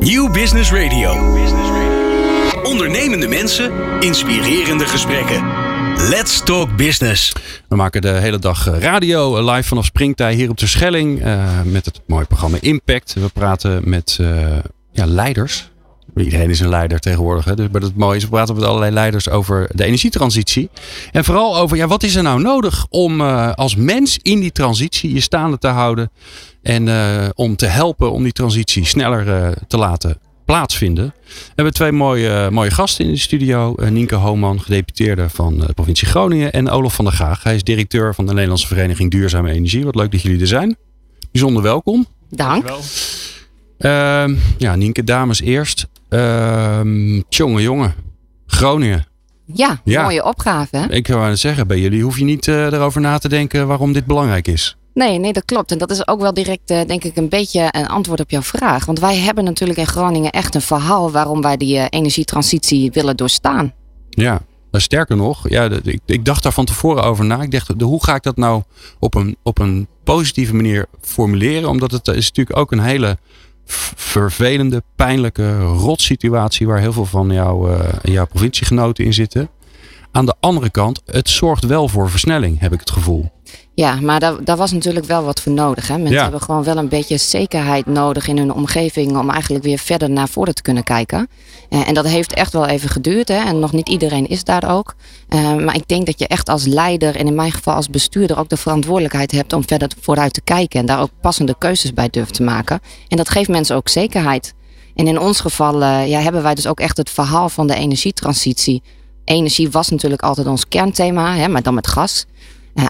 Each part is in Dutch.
Nieuw Business Radio. Ondernemende mensen, inspirerende gesprekken. Let's talk business. We maken de hele dag eh, radio eh, live vanaf Springtij hier op de Schelling. Uh, met het mooie programma Impact. We praten met ja, leiders. Iedereen is een leider tegenwoordig. Hè? Dus maar het mooie is, we praten met allerlei leiders over de energietransitie. En vooral over, ja, wat is er nou nodig om uh, als mens in die transitie je staande te houden. En uh, om te helpen om die transitie sneller uh, te laten plaatsvinden. We hebben twee mooie, mooie gasten in de studio. Nienke Hooman, gedeputeerde van de provincie Groningen. En Olof van der Gaag. Hij is directeur van de Nederlandse Vereniging Duurzame Energie. Wat leuk dat jullie er zijn. Bijzonder welkom. Dank. Uh, ja, Nienke, dames eerst. Uh, jongen, jongen. Groningen. Ja, ja, mooie opgave. Hè? Ik wou zeggen, bij jullie hoef je niet uh, erover na te denken waarom dit belangrijk is. Nee, nee, dat klopt. En dat is ook wel direct, uh, denk ik, een beetje een antwoord op jouw vraag. Want wij hebben natuurlijk in Groningen echt een verhaal waarom wij die uh, energietransitie willen doorstaan. Ja, maar sterker nog, ja, ik, ik, dacht daar van tevoren over na. Ik dacht, hoe ga ik dat nou op een, op een positieve manier formuleren? Omdat het is natuurlijk ook een hele vervelende, pijnlijke rotsituatie waar heel veel van jouw, uh, jouw provinciegenoten in zitten. Aan de andere kant, het zorgt wel voor versnelling, heb ik het gevoel. Ja, maar daar, daar was natuurlijk wel wat voor nodig. Hè? Mensen ja. hebben gewoon wel een beetje zekerheid nodig in hun omgeving om eigenlijk weer verder naar voren te kunnen kijken. Uh, en dat heeft echt wel even geduurd. Hè? En nog niet iedereen is daar ook. Uh, maar ik denk dat je echt als leider en in mijn geval als bestuurder ook de verantwoordelijkheid hebt om verder vooruit te kijken. En daar ook passende keuzes bij durft te maken. En dat geeft mensen ook zekerheid. En in ons geval uh, ja, hebben wij dus ook echt het verhaal van de energietransitie. Energie was natuurlijk altijd ons kernthema, hè, maar dan met gas.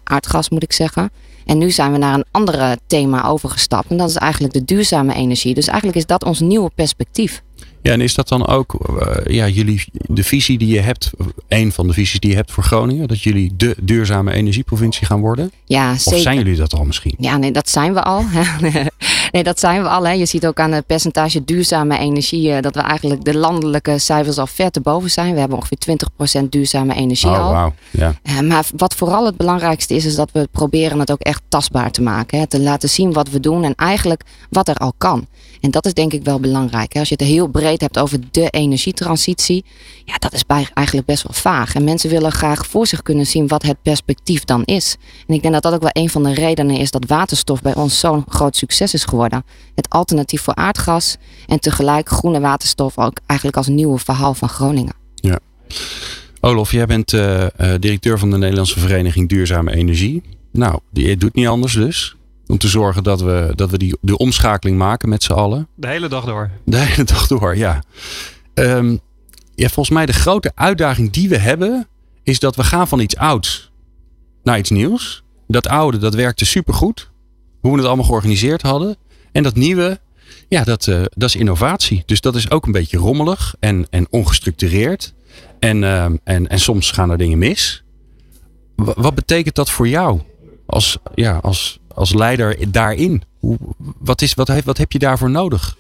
Aardgas moet ik zeggen. En nu zijn we naar een andere thema overgestapt. En dat is eigenlijk de duurzame energie. Dus eigenlijk is dat ons nieuwe perspectief. Ja, en is dat dan ook uh, ja, jullie, de visie die je hebt, een van de visies die je hebt voor Groningen, dat jullie de duurzame energieprovincie gaan worden? Ja, zeker. Of zijn jullie dat al misschien? Ja, nee, dat zijn we al. Nee, dat zijn we al. Hè. Je ziet ook aan het percentage duurzame energie uh, dat we eigenlijk de landelijke cijfers al ver te boven zijn. We hebben ongeveer 20% duurzame energie oh, al. Wow. Ja. Uh, maar wat vooral het belangrijkste is, is dat we proberen het ook echt tastbaar te maken. Hè. Te laten zien wat we doen en eigenlijk wat er al kan. En dat is denk ik wel belangrijk. Hè. Als je het heel breed hebt over de energietransitie, ja, dat is bij, eigenlijk best wel vaag. En mensen willen graag voor zich kunnen zien wat het perspectief dan is. En ik denk dat dat ook wel een van de redenen is dat waterstof bij ons zo'n groot succes is geworden. Het alternatief voor aardgas en tegelijk groene waterstof ook eigenlijk als nieuwe verhaal van Groningen. Ja. Olof, jij bent uh, uh, directeur van de Nederlandse Vereniging Duurzame Energie. Nou, die doet niet anders dus. Om te zorgen dat we, dat we die, de omschakeling maken met z'n allen. De hele dag door. De hele dag door, ja. Um, ja. Volgens mij de grote uitdaging die we hebben, is dat we gaan van iets ouds naar iets nieuws. Dat oude, dat werkte supergoed. Hoe we het allemaal georganiseerd hadden. En dat nieuwe, ja, dat, uh, dat is innovatie. Dus dat is ook een beetje rommelig en, en ongestructureerd. En, uh, en, en soms gaan er dingen mis. Wat betekent dat voor jou als, ja, als, als leider daarin? Hoe, wat, is, wat, heeft, wat heb je daarvoor nodig?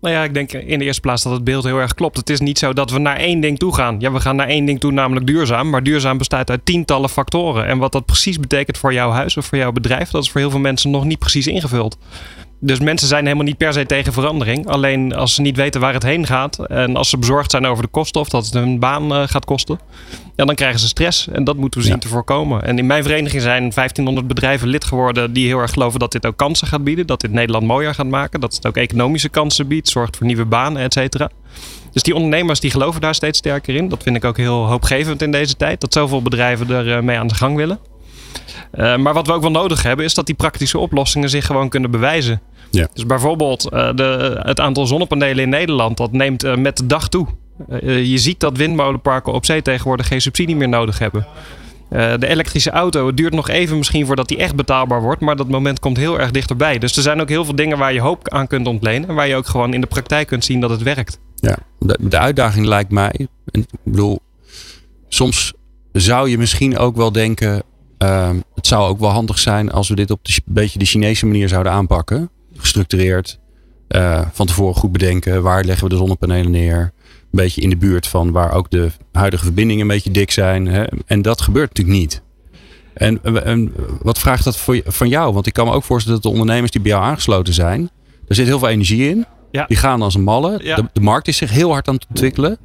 Nou ja, ik denk in de eerste plaats dat het beeld heel erg klopt. Het is niet zo dat we naar één ding toe gaan. Ja, we gaan naar één ding toe, namelijk duurzaam. Maar duurzaam bestaat uit tientallen factoren. En wat dat precies betekent voor jouw huis of voor jouw bedrijf, dat is voor heel veel mensen nog niet precies ingevuld. Dus mensen zijn helemaal niet per se tegen verandering. Alleen als ze niet weten waar het heen gaat en als ze bezorgd zijn over de kosten of dat het hun baan uh, gaat kosten, ja, dan krijgen ze stress. En dat moeten we zien ja. te voorkomen. En in mijn vereniging zijn 1500 bedrijven lid geworden die heel erg geloven dat dit ook kansen gaat bieden. Dat dit Nederland mooier gaat maken. Dat het ook economische kansen biedt, zorgt voor nieuwe banen, et cetera. Dus die ondernemers die geloven daar steeds sterker in. Dat vind ik ook heel hoopgevend in deze tijd. Dat zoveel bedrijven er uh, mee aan de gang willen. Uh, maar wat we ook wel nodig hebben, is dat die praktische oplossingen zich gewoon kunnen bewijzen. Ja. Dus bijvoorbeeld uh, de, het aantal zonnepanelen in Nederland, dat neemt uh, met de dag toe. je ziet dat windmolenparken op zee tegenwoordig geen subsidie meer nodig hebben. de elektrische auto, het duurt nog even misschien voordat die echt betaalbaar wordt, maar dat moment komt heel erg dichterbij. Dus er zijn ook heel veel dingen waar je hoop aan kunt ontlenen en waar je ook gewoon in de praktijk kunt zien dat het werkt. Ja, de, de uitdaging lijkt mij, en ik bedoel, soms zou je misschien ook wel denken, uh, het zou ook wel handig zijn als we dit op een beetje de Chinese manier zouden aanpakken. Gestructureerd. Uh, van tevoren goed bedenken. Waar leggen we de zonnepanelen neer? Een beetje in de buurt van waar ook de huidige verbindingen een beetje dik zijn. Hè? En dat gebeurt natuurlijk niet. En, en, wat vraagt dat voor, van jou? Want ik kan me ook voorstellen dat de ondernemers die bij jou aangesloten zijn. Er zit heel veel energie in. Die gaan als een malle. De, de, markt is zich heel hard aan het ontwikkelen.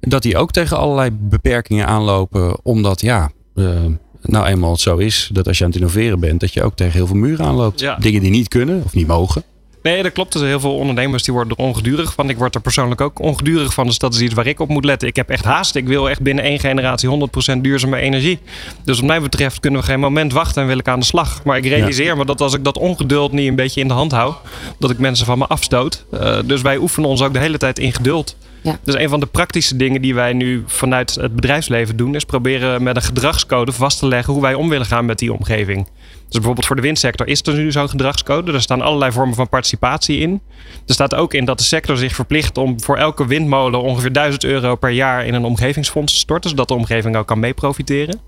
Dat die ook tegen allerlei beperkingen aanlopen. Omdat ja, uh, nou eenmaal het zo is dat als je aan het innoveren bent, dat je ook tegen heel veel muren aanloopt. Dingen die niet kunnen of niet mogen. Nee, dat klopt. Er zijn heel veel ondernemers die worden er ongedurig van. Ik word er persoonlijk ook ongedurig van. Dus dat is iets waar ik op moet letten. Ik heb echt haast. Ik wil echt binnen één generatie 100% duurzame energie. Dus wat mij betreft kunnen we geen moment wachten en wil ik aan de slag. Maar ik realiseer me dat als ik dat ongeduld niet een beetje in de hand hou, dat ik mensen van me afstoot. Uh, dus wij oefenen ons ook de hele tijd in geduld. Ja. Dus een van de praktische dingen die wij nu vanuit het bedrijfsleven doen, is proberen met een gedragscode vast te leggen hoe wij om willen gaan met die omgeving. Dus bijvoorbeeld voor de windsector is er nu zo'n gedragscode. Er staan allerlei vormen van participatie in. Er staat ook in dat de sector zich verplicht om voor elke windmolen ongeveer 1000 euro per jaar in een omgevingsfonds te storten, zodat de omgeving ook kan mee profiteren.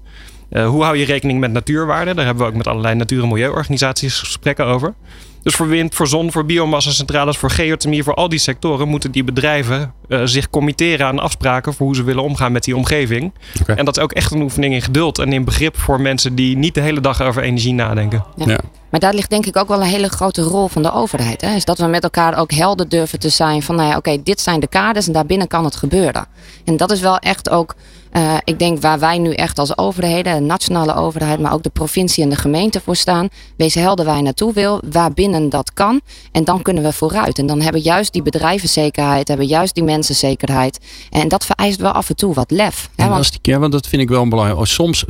Uh, hoe hou je rekening met natuurwaarde? Daar hebben we ook met allerlei natuur- en milieuorganisaties gesprekken over. Dus voor wind, voor zon, voor biomassa-centrales, voor geothermie, voor al die sectoren moeten die bedrijven uh, zich committeren aan afspraken voor hoe ze willen omgaan met die omgeving. Okay. En dat is ook echt een oefening in geduld en in begrip voor mensen die niet de hele dag over energie nadenken. Ja. ja. Maar daar ligt denk ik ook wel een hele grote rol van de overheid. Hè? Is dat we met elkaar ook helder durven te zijn van, nou ja, oké, dit zijn de kaders en daarbinnen kan het gebeuren. En dat is wel echt ook, uh, ik denk waar wij nu echt als overheden, de nationale overheid, maar ook de provincie en de gemeente voor staan. Wees helder waar je naartoe wil, waarbinnen dat kan. En dan kunnen we vooruit. En dan hebben juist die bedrijven zekerheid, hebben juist die mensen zekerheid. En dat vereist wel af en toe wat lef. Hè? Want, als die, ja, want dat vind ik wel belangrijk. Soms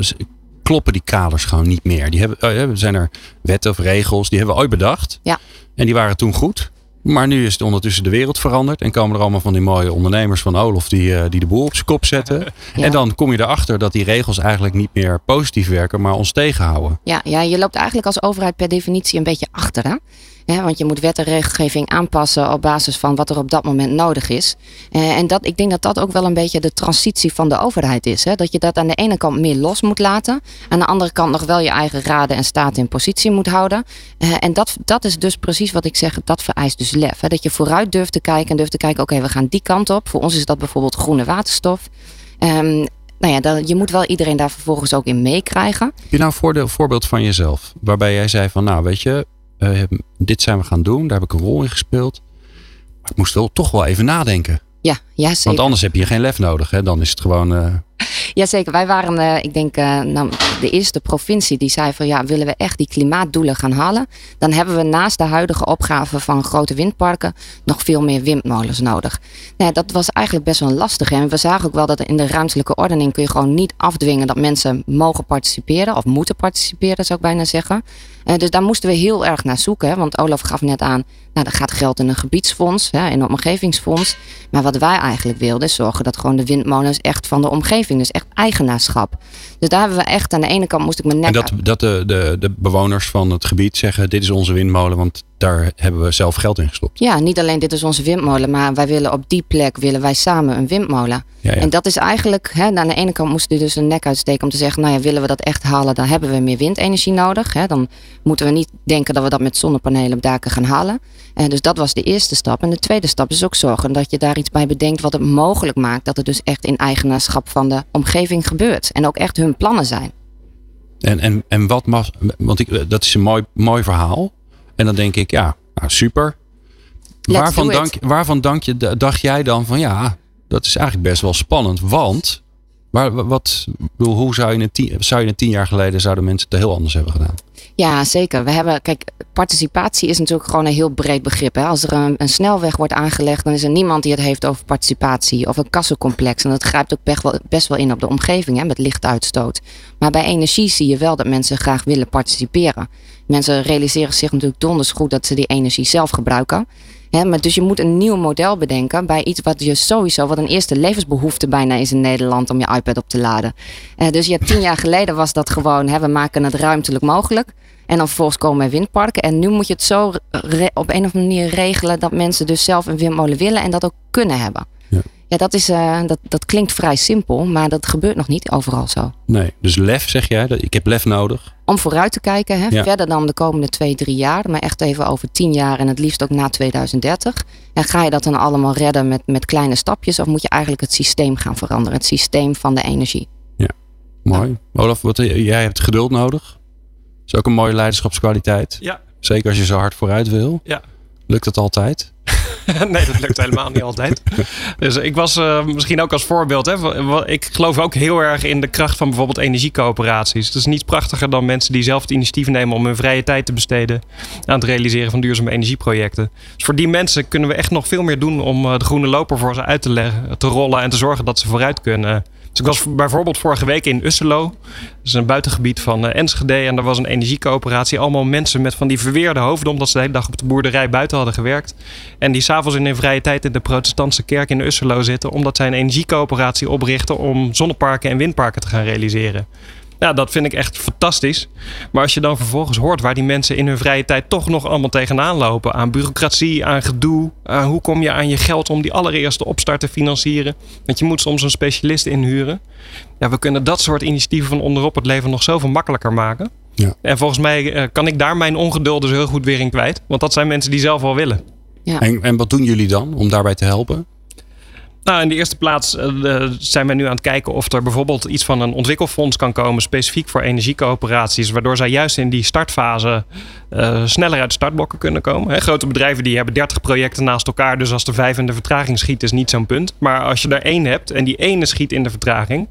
kloppen die kaders gewoon niet meer. Die hebben, uh, zijn er wetten of regels, die hebben we ooit bedacht. Ja. En die waren toen goed. Maar nu is het ondertussen de wereld veranderd. En komen er allemaal van die mooie ondernemers van Olof die, uh, die de boel op zijn kop zetten. En dan kom je erachter dat die regels eigenlijk niet meer positief werken, maar ons tegenhouden. Ja, ja, je loopt eigenlijk als overheid per definitie een beetje achter. Hè? Want je moet wet en regelgeving aanpassen op basis van wat er op dat moment nodig is. Eh, en dat, ik denk dat dat ook wel een beetje de transitie van de overheid is. Hè? Dat je dat aan de ene kant meer los moet laten. Aan de andere kant nog wel je eigen raden en staten in positie moet houden. Eh, en dat, dat is dus precies wat ik zeg. Dat vereist dus lef. Hè? Dat je vooruit durft te kijken en durft te kijken. Oké, we gaan die kant op. Voor ons is dat bijvoorbeeld groene waterstof. Um, nou ja, dan, je moet wel iedereen daar vervolgens ook in meekrijgen. Heb je nou een voorbeeld van jezelf? Waarbij jij zei van nou weet je, uh, dit zijn we gaan doen. Daar heb ik een rol in gespeeld. Maar ik moest wel toch wel even nadenken. Ja, ja zeker. Want anders heb je geen lef nodig. Hè? Dan is het gewoon... Uh... Jazeker, wij waren, uh, ik denk, uh, nou, de eerste provincie die zei van ja, willen we echt die klimaatdoelen gaan halen, dan hebben we naast de huidige opgave van grote windparken nog veel meer windmolens nodig. Nou, dat was eigenlijk best wel lastig. En we zagen ook wel dat in de ruimtelijke ordening kun je gewoon niet afdwingen dat mensen mogen participeren of moeten participeren, zou ik bijna zeggen. Uh, dus daar moesten we heel erg naar zoeken. Hè? Want Olaf gaf net aan, nou, er gaat geld in een gebiedsfonds, hè, in een omgevingsfonds. Maar wat wij eigenlijk wilden is zorgen dat gewoon de windmolens echt van de omgeving, dus echt eigenaarschap. Dus daar hebben we echt, aan de ene kant moest ik mijn nek... En dat, dat de, de, de bewoners van het gebied zeggen, dit is onze windmolen, want daar hebben we zelf geld in gestopt. Ja, niet alleen dit is onze windmolen, maar wij willen op die plek willen wij samen een windmolen. Ja, ja. En dat is eigenlijk, hè, aan de ene kant moesten we dus een nek uitsteken om te zeggen, nou ja, willen we dat echt halen, dan hebben we meer windenergie nodig. Hè. Dan moeten we niet denken dat we dat met zonnepanelen op daken gaan halen. En dus dat was de eerste stap. En de tweede stap is ook zorgen dat je daar iets bij bedenkt wat het mogelijk maakt dat het dus echt in eigenaarschap van de omgeving gebeurt. En ook echt hun plannen zijn. En, en, en wat mag, want ik, dat is een mooi, mooi verhaal. En dan denk ik, ja, nou, super. waarvan dank, waarvan dank je, dacht jij dan van ja, dat is eigenlijk best wel spannend. Want maar wat, hoe zou je, het tien, zou je het tien jaar geleden zouden mensen het heel anders hebben gedaan? Ja, zeker. We hebben, kijk, participatie is natuurlijk gewoon een heel breed begrip. Hè? Als er een, snelweg wordt aangelegd, dan is er niemand die het heeft over participatie. Of een kassencomplex. En dat grijpt ook best wel, best wel in op de omgeving, hè, met lichtuitstoot. Maar bij energie zie je wel dat mensen graag willen participeren. Mensen realiseren zich natuurlijk donders goed dat ze die energie zelf gebruiken. Maar dus je moet een nieuw model bedenken bij iets wat je sowieso, wat een eerste levensbehoefte bijna is in Nederland om je iPad op te laden. Uh, dus ja, tien jaar geleden was dat gewoon, hè, we maken het ruimtelijk mogelijk. En dan vervolgens komen er windparken. En nu moet je het zo op een of andere manier regelen dat mensen dus zelf een windmolen willen en dat ook kunnen hebben. Ja, dat, is, uh, dat, dat klinkt vrij simpel, maar dat gebeurt nog niet overal zo. Nee, dus lef zeg jij, ik heb lef nodig. Om vooruit te kijken, hè, ja. verder dan de komende twee, drie jaar, maar echt even over tien jaar en het liefst ook na 2030. En ga je dat dan allemaal redden met, met kleine stapjes of moet je eigenlijk het systeem gaan veranderen, het systeem van de energie? Ja, mooi. Olaf, wat, jij hebt geduld nodig is ook een mooie leiderschapskwaliteit. Ja. Zeker als je zo hard vooruit wil. Ja. Lukt dat altijd? nee, dat lukt helemaal niet altijd. Dus ik was uh, misschien ook als voorbeeld. Hè, ik geloof ook heel erg in de kracht van bijvoorbeeld energiecoöperaties. Het is niets prachtiger dan mensen die zelf het initiatief nemen om hun vrije tijd te besteden aan het realiseren van duurzame energieprojecten. Dus voor die mensen kunnen we echt nog veel meer doen om uh, de groene loper voor ze uit te leggen, te rollen en te zorgen dat ze vooruit kunnen. Dus ik was bijvoorbeeld vorige week in Usselo. Dat is een buitengebied van uh, Enschede. En daar was een energiecoöperatie. Allemaal mensen met van die verweerde hoofden. Omdat ze de hele dag op de boerderij buiten hadden gewerkt. En die s'avonds in hun vrije tijd in de protestantse kerk in Usselo zitten. Omdat zij een energiecoöperatie oprichten om zonneparken en windparken te gaan realiseren. Ja, dat vind ik echt fantastisch. Maar als je dan vervolgens hoort waar die mensen in hun vrije tijd toch nog allemaal tegenaan lopen. Aan bureaucratie, aan gedoe. Aan hoe kom je aan je geld om die allereerste opstart te financieren. Want je moet soms een specialist inhuren. Ja, we kunnen dat soort initiatieven van onderop het leven nog zoveel makkelijker maken. Ja. En volgens mij eh, kan ik daar mijn ongeduld dus heel goed weer in kwijt. Want dat zijn mensen die zelf wel willen. Ja. En, en wat doen jullie dan om daarbij te helpen? Nou, in de eerste plaats uh, zijn we nu aan het kijken of er bijvoorbeeld iets van een ontwikkelfonds kan komen, specifiek voor energiecoöperaties, waardoor zij juist in die startfase uh, sneller uit de startblokken kunnen komen. grote bedrijven die hebben 30 projecten naast elkaar, dus als er vijf in de vertraging schiet, is niet zo'n punt. Maar als je er één hebt en die ene schiet in de vertraging,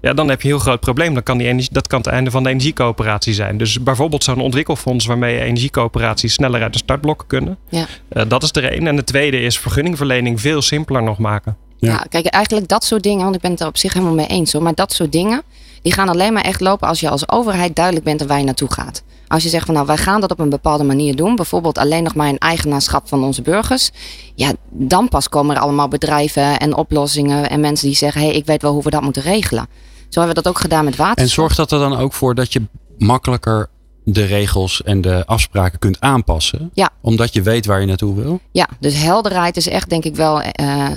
ja, dan heb je een heel groot probleem. Dan kan die energie, dat kan het einde van de energiecoöperatie zijn. Dus bijvoorbeeld zo'n ontwikkelfonds waarmee energiecoöperaties sneller uit de startblokken kunnen. Ja. Uh, dat is er één. En de tweede is vergunningverlening veel simpeler nog maken. Ja. ja. kijk, eigenlijk dat soort dingen, want ik ben het er op zich helemaal mee eens hoor. Maar dat soort dingen, die gaan alleen maar echt lopen als je als overheid duidelijk bent waar je naartoe gaat. Als je zegt van nou, wij gaan dat op een bepaalde manier doen, bijvoorbeeld alleen nog maar een eigenaarschap van onze burgers, ja, dan pas komen er allemaal bedrijven en oplossingen en mensen die zeggen, hé, hey, ik weet wel hoe we dat moeten regelen. Zo hebben we dat ook gedaan met water. En zorgt dat er dan ook voor dat je makkelijker de regels en de afspraken kunt aanpassen. Ja. Omdat je weet waar je naartoe wil. Ja, dus helderheid is echt denk ik wel uh,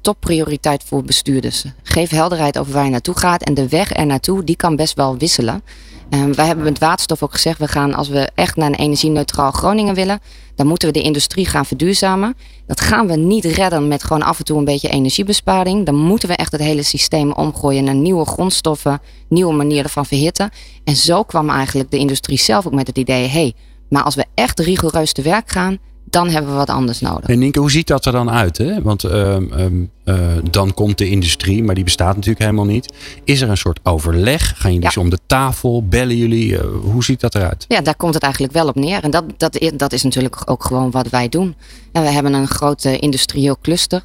topprioriteit voor bestuurders. Geef helderheid over waar je naartoe gaat. En de weg er naartoe, die kan best wel wisselen. Um, wij hebben met waterstof ook gezegd, we gaan als we echt naar een energie-neutraal Groningen willen, dan moeten we de industrie gaan verduurzamen. Dat gaan we niet redden met gewoon af en toe een beetje energiebesparing. Dan moeten we echt het hele systeem omgooien naar nieuwe grondstoffen, nieuwe manieren van verhitten. En zo kwam eigenlijk de industrie zelf ook met het idee, hey, maar als we echt rigoureus te werk gaan, dan hebben we wat anders nodig. En Nienke, hoe ziet dat er dan uit? Hè? Want ehm, ehm, eh, dan komt de industrie, maar die bestaat natuurlijk helemaal niet. Is er een soort overleg? Gaan jullie ja. om de tafel? Bellen jullie? Eh, hoe ziet dat eruit? Ja, daar komt het eigenlijk wel op neer. En dat, dat, dat is natuurlijk ook gewoon wat wij doen. En we hebben een grote industrieel cluster.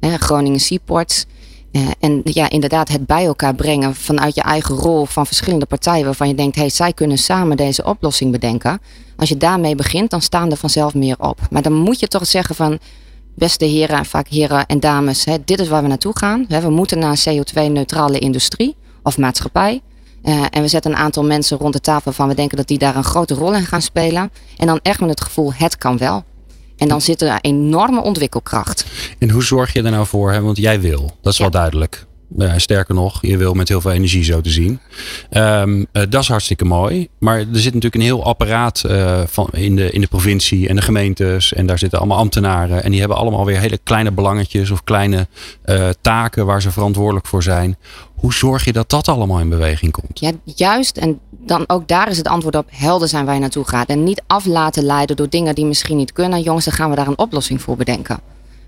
Hè, Groningen Seaports. Uh, en ja, inderdaad, het bij elkaar brengen vanuit je eigen rol van verschillende partijen waarvan je denkt, hey, zij kunnen samen deze oplossing bedenken. Als je daarmee begint, dan staan er vanzelf meer op. Maar dan moet je toch zeggen van, beste heren, vaak heren en dames, hè, dit is waar we naartoe gaan. We moeten naar een CO2-neutrale industrie of maatschappij. Uh, en we zetten een aantal mensen rond de tafel van we denken dat die daar een grote rol in gaan spelen. En dan echt met het gevoel, het kan wel. En dan zit er een enorme ontwikkelkracht. En hoe zorg je er nou voor? Hè? Want jij wil, dat is wel duidelijk. Uh, sterker nog, je wil met heel veel energie zo te zien. Um, uh, dat is hartstikke mooi. Maar er zit natuurlijk een heel apparaat uh, van in, de, in de provincie en de gemeentes. En daar zitten allemaal ambtenaren. En die hebben allemaal weer hele kleine belangetjes of kleine taken waar ze verantwoordelijk voor zijn. Hoe zorg je dat dat allemaal in beweging komt? Ja, juist. En dan ook daar is het antwoord op helder zijn waar je naartoe gaat. En niet af laten leiden door dingen die misschien niet kunnen. Jongens, dan gaan we daar een oplossing voor bedenken.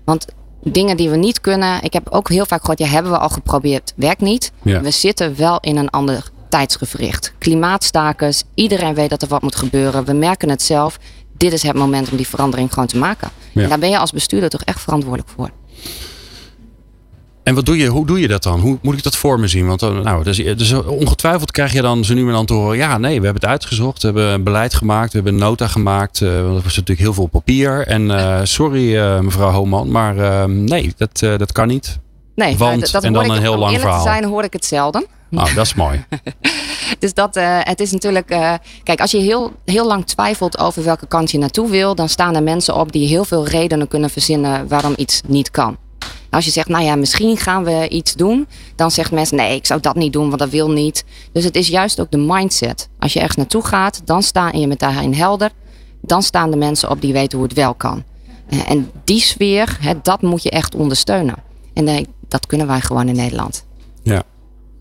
Want dingen die we niet kunnen. Ik heb ook heel vaak gehoord, ja, hebben we al geprobeerd, werkt niet. We zitten wel in een ander tijdsgevricht. Klimaatstakers, iedereen weet dat er wat moet gebeuren. We merken het zelf. Dit is het moment om die verandering gewoon te maken. En daar ben je als bestuurder toch echt verantwoordelijk voor. En wat doe je, hoe doe je dat dan? Hoe moet ik dat voor me zien? Want eh, nou, dus, dus ongetwijfeld krijg je dan zo nu en dan te horen: ja, nee, we hebben het uitgezocht, we hebben beleid gemaakt, we hebben een nota gemaakt. Uh, want er was natuurlijk heel veel papier. En uh, sorry, uh, mevrouw Homan, maar nee, dat, dat kan niet. Nee, want, dat, dat en dan een heel lang verhaal. te zijn hoor ik het zelden. Nou, dat is mooi. dus dat, het is natuurlijk. kijk, als je heel, heel lang twijfelt over welke kant je naartoe wil, dan staan er mensen op die heel veel redenen kunnen verzinnen waarom iets niet kan. Als je zegt, nou ja, misschien gaan we iets doen, dan zegt mensen, nee, ik zou dat niet doen, want dat wil niet. Dus het is juist ook de mindset. Als je ergens naartoe gaat, dan sta je met daarin helder. Dan staan de mensen op die weten hoe het wel kan. Eh, en die sfeer, dat moet je echt ondersteunen. En eh, dat kunnen wij gewoon in Nederland. Ja.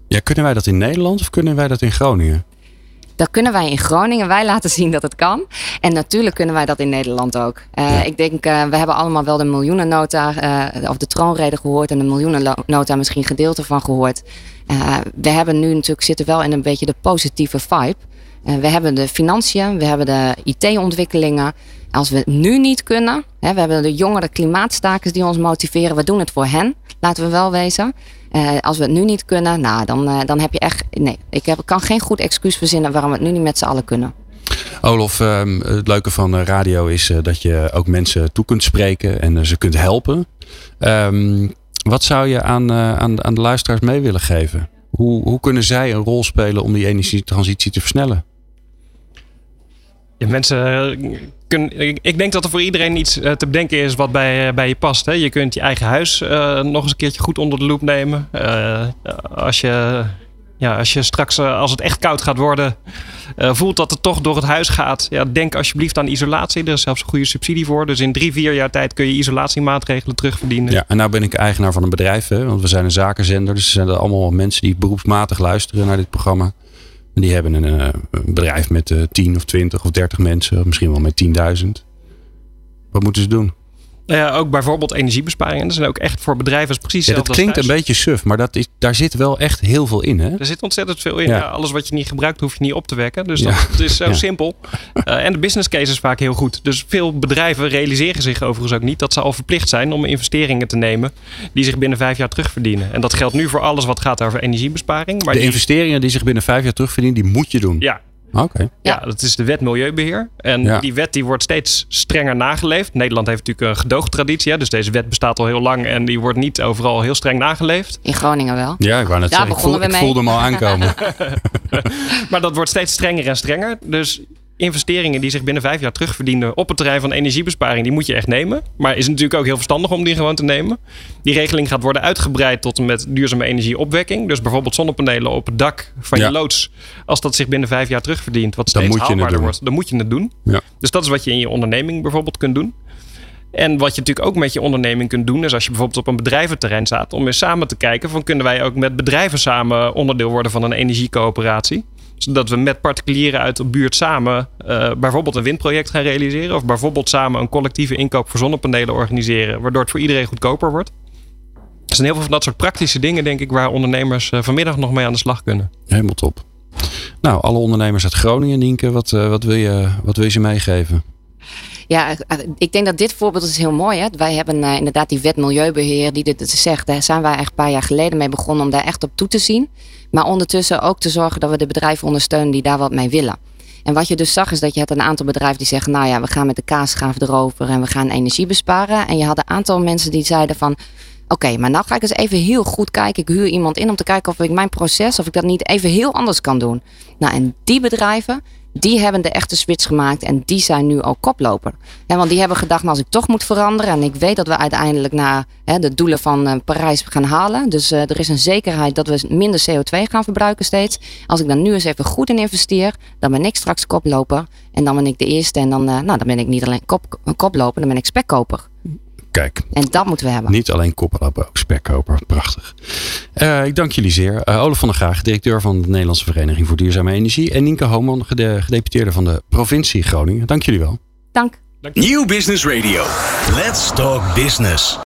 ja, kunnen wij dat in Nederland of kunnen wij dat in Groningen? Dat kunnen wij in Groningen. Wij laten zien dat het kan. En natuurlijk kunnen wij dat in Nederland ook. Uh, Ik denk, uh, we hebben allemaal wel de miljoenennota uh, of de troonrede gehoord en de miljoenennota misschien gedeelte van gehoord. we hebben nu natuurlijk zitten wel in een beetje de positieve vibe. we hebben de financiën, we hebben de IT-ontwikkelingen. Als we het nu niet kunnen, hè, we hebben de jongere klimaatstakers die ons motiveren. We doen het voor hen, laten we wel wezen. Uh, als we het nu niet kunnen, nou, dan, uh, dan heb je echt. Nee, ik heb, kan geen goed excuus verzinnen waarom we het nu niet met z'n allen kunnen. Olof, um, het leuke van radio is uh, dat je ook mensen toe kunt spreken en ze kunt helpen. Um, wat zou je aan, aan, aan de luisteraars mee willen geven? Hoe, hoe kunnen zij een rol spelen om die energietransitie te versnellen? Ja, mensen ik denk dat er voor iedereen iets te bedenken is wat bij, bij je past. Hè. Je kunt je eigen huis uh, nog eens een keertje goed onder de loep nemen. Als je ja, als je straks, als het echt koud gaat worden, voelt dat het toch door het huis gaat. Ja, denk alsjeblieft aan isolatie. Er is zelfs een goede subsidie voor. Dus in drie, vier jaar tijd kun je isolatiemaatregelen terugverdienen. Ja, en nou ben ik eigenaar van een bedrijf. Hè, want we zijn een zakenzender. Dus er zijn allemaal mensen die beroepsmatig luisteren naar dit programma. En die hebben een, een bedrijf met uh, 10 of 20 of 30 mensen. Misschien wel met 10.000. Wat moeten ze doen? Ja, ook bijvoorbeeld energiebesparingen. Dat zijn ook echt voor bedrijven precies ja, Dat klinkt een beetje suf, maar dat is, daar zit wel echt heel veel in. Hè? Er zit ontzettend veel in. Ja. Ja, alles wat je niet gebruikt, hoef je niet op te wekken. Dus dat, is zo simpel. Uh, en de business case is vaak heel goed. Dus veel bedrijven realiseren zich overigens ook niet dat ze al verplicht zijn om investeringen te nemen die zich binnen vijf jaar terugverdienen. En dat geldt nu voor alles wat gaat over energiebesparing. Maar de die... investeringen die zich binnen vijf jaar terugverdienen, die moet je doen. Ja, Okay. Ja, dat is de wet Milieubeheer. En ja. die wet die wordt steeds strenger nageleefd. Nederland heeft natuurlijk een gedoogtraditie. Hè? Dus deze wet bestaat al heel lang en die wordt niet overal heel streng nageleefd. In Groningen wel. Ja, ik wou net Daar zeggen. Ik, voel, ik voelde hem al aankomen. maar dat wordt steeds strenger en strenger. Dus investeringen die zich binnen vijf jaar terugverdienen op het terrein van energiebesparing, die moet je echt nemen. Maar is natuurlijk ook heel verstandig om die gewoon te nemen. Die regeling gaat worden uitgebreid tot en met duurzame energieopwekking. Dus bijvoorbeeld zonnepanelen op het dak van ja. je loods. Als dat zich binnen vijf jaar terugverdient, wat steeds dan haalbaarder wordt, dan moet je het doen. Ja. Dus dat is wat je in je onderneming bijvoorbeeld kunt doen. En wat je natuurlijk ook met je onderneming kunt doen, is als je bijvoorbeeld op een bedrijventerrein staat, om eens samen te kijken van kunnen wij ook met bedrijven samen onderdeel worden van een energiecoöperatie zodat we met particulieren uit de buurt samen uh, bijvoorbeeld een windproject gaan realiseren. Of bijvoorbeeld samen een collectieve inkoop voor zonnepanelen organiseren. Waardoor het voor iedereen goedkoper wordt. Er zijn heel veel van dat soort praktische dingen, denk ik, waar ondernemers uh, vanmiddag nog mee aan de slag kunnen. Helemaal top. Nou, alle ondernemers uit Groningen, Nienke, wat, uh, wat, wil, je, wat wil je ze meegeven? Ja, ik denk dat dit voorbeeld is heel mooi. Hè? Wij hebben uh, inderdaad die wet milieubeheer die dit zegt. Daar zijn wij echt een paar jaar geleden mee begonnen om daar echt op toe te zien. Maar ondertussen ook te zorgen dat we de bedrijven ondersteunen die daar wat mee willen. En wat je dus zag is dat je had een aantal bedrijven die zeggen... nou ja, we gaan met de kaasgraaf erover en we gaan energie besparen. En je had een aantal mensen die zeiden van... Oké, maar nou ga ik eens even heel goed kijken. Ik huur iemand in om te kijken of ik mijn proces... of ik dat niet even heel anders kan doen. Nou, en die bedrijven die hebben de echte switch gemaakt en die zijn nu ook koploper. Want die hebben gedacht, nou, als ik toch moet veranderen en ik weet dat we uiteindelijk naar de doelen van uh, Parijs gaan halen. Dus uh, er is een zekerheid dat we minder CO2 gaan verbruiken steeds. Als ik daar nu eens even goed in investeer, dan ben ik straks koploper. En dan ben ik de eerste en dan, uh, nou, dan ben ik niet alleen kop, koploper, dan ben ik spekkoper. Kijk. En dat moeten we hebben. Niet alleen koppelappen, ook spekkoper. Prachtig. Uh, ik dank jullie zeer. Uh, Olaf van der Graag, directeur van de Nederlandse Vereniging voor Duurzame Energie. En Nienke Hooman, gedeputeerde van de provincie Groningen. Dank jullie wel. Dank. Nieuw Business Radio. Let's talk business.